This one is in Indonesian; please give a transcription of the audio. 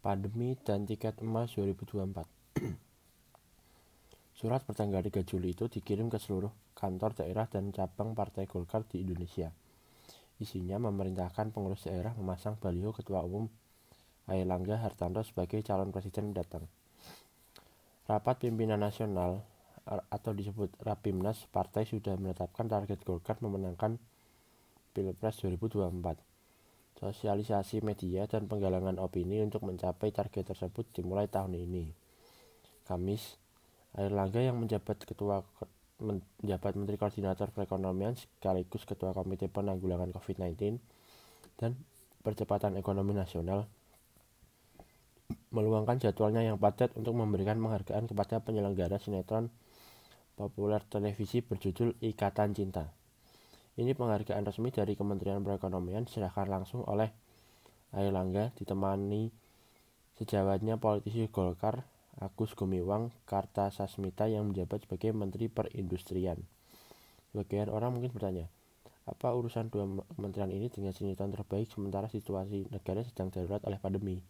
Pandemi dan Tiket Emas 2024 Surat bertanggal 3 Juli itu dikirim ke seluruh kantor daerah dan cabang Partai Golkar di Indonesia. Isinya memerintahkan pengurus daerah memasang baliho Ketua Umum Airlangga Hartanto sebagai calon presiden datang. Rapat Pimpinan Nasional atau disebut Rapimnas, partai sudah menetapkan target Golkar memenangkan Pilpres 2024. Sosialisasi media dan penggalangan opini untuk mencapai target tersebut dimulai tahun ini. Kamis, Air Langga yang menjabat ketua menjabat Menteri Koordinator Perekonomian sekaligus Ketua Komite Penanggulangan COVID-19 dan Percepatan Ekonomi Nasional meluangkan jadwalnya yang padat untuk memberikan penghargaan kepada penyelenggara sinetron populer televisi berjudul Ikatan Cinta. Ini penghargaan resmi dari Kementerian Perekonomian diserahkan langsung oleh Airlangga ditemani sejawatnya politisi Golkar Agus Gumiwang Kartasasmita yang menjabat sebagai Menteri Perindustrian. Sebagian orang mungkin bertanya, apa urusan dua kementerian ini dengan sinetron terbaik sementara situasi negara sedang darurat oleh pandemi?